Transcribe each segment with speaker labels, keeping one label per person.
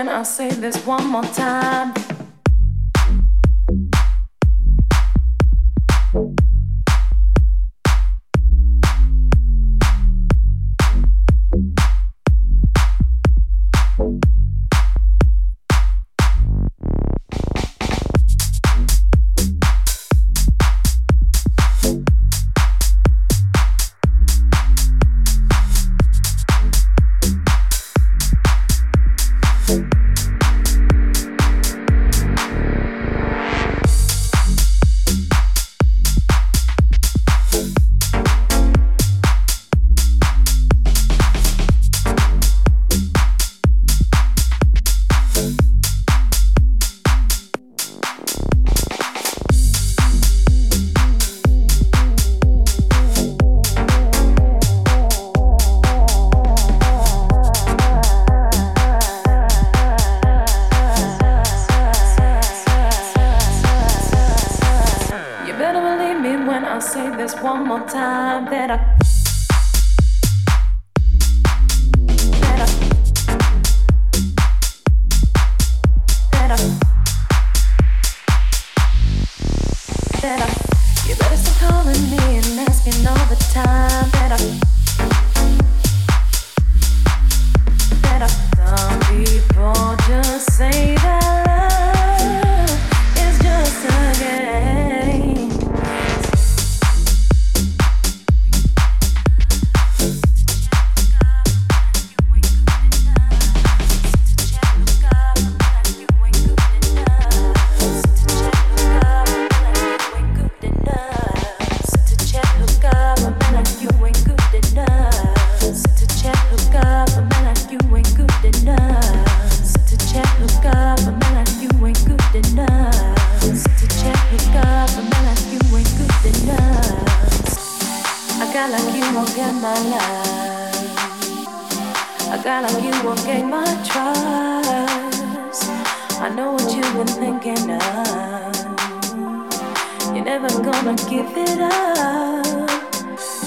Speaker 1: when I say this one more time. gonna give it up.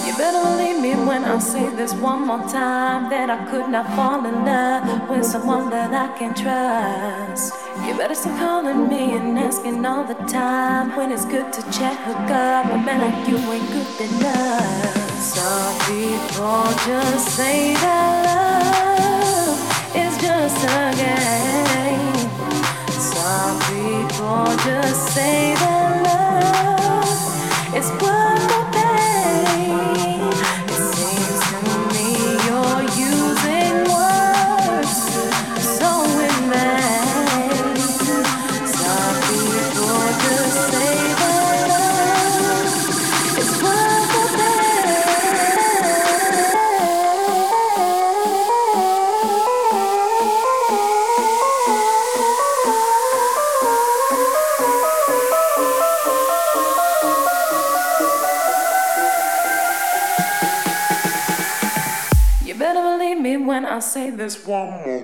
Speaker 1: You better believe me when I say this one more time that I could not fall in love with someone that I can trust. You better stop calling me and asking all the time when it's good to chat, hook up. But man, like you ain't good enough. Some people just say that love is just a game. Some people just say that love. It's what this one.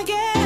Speaker 2: Again.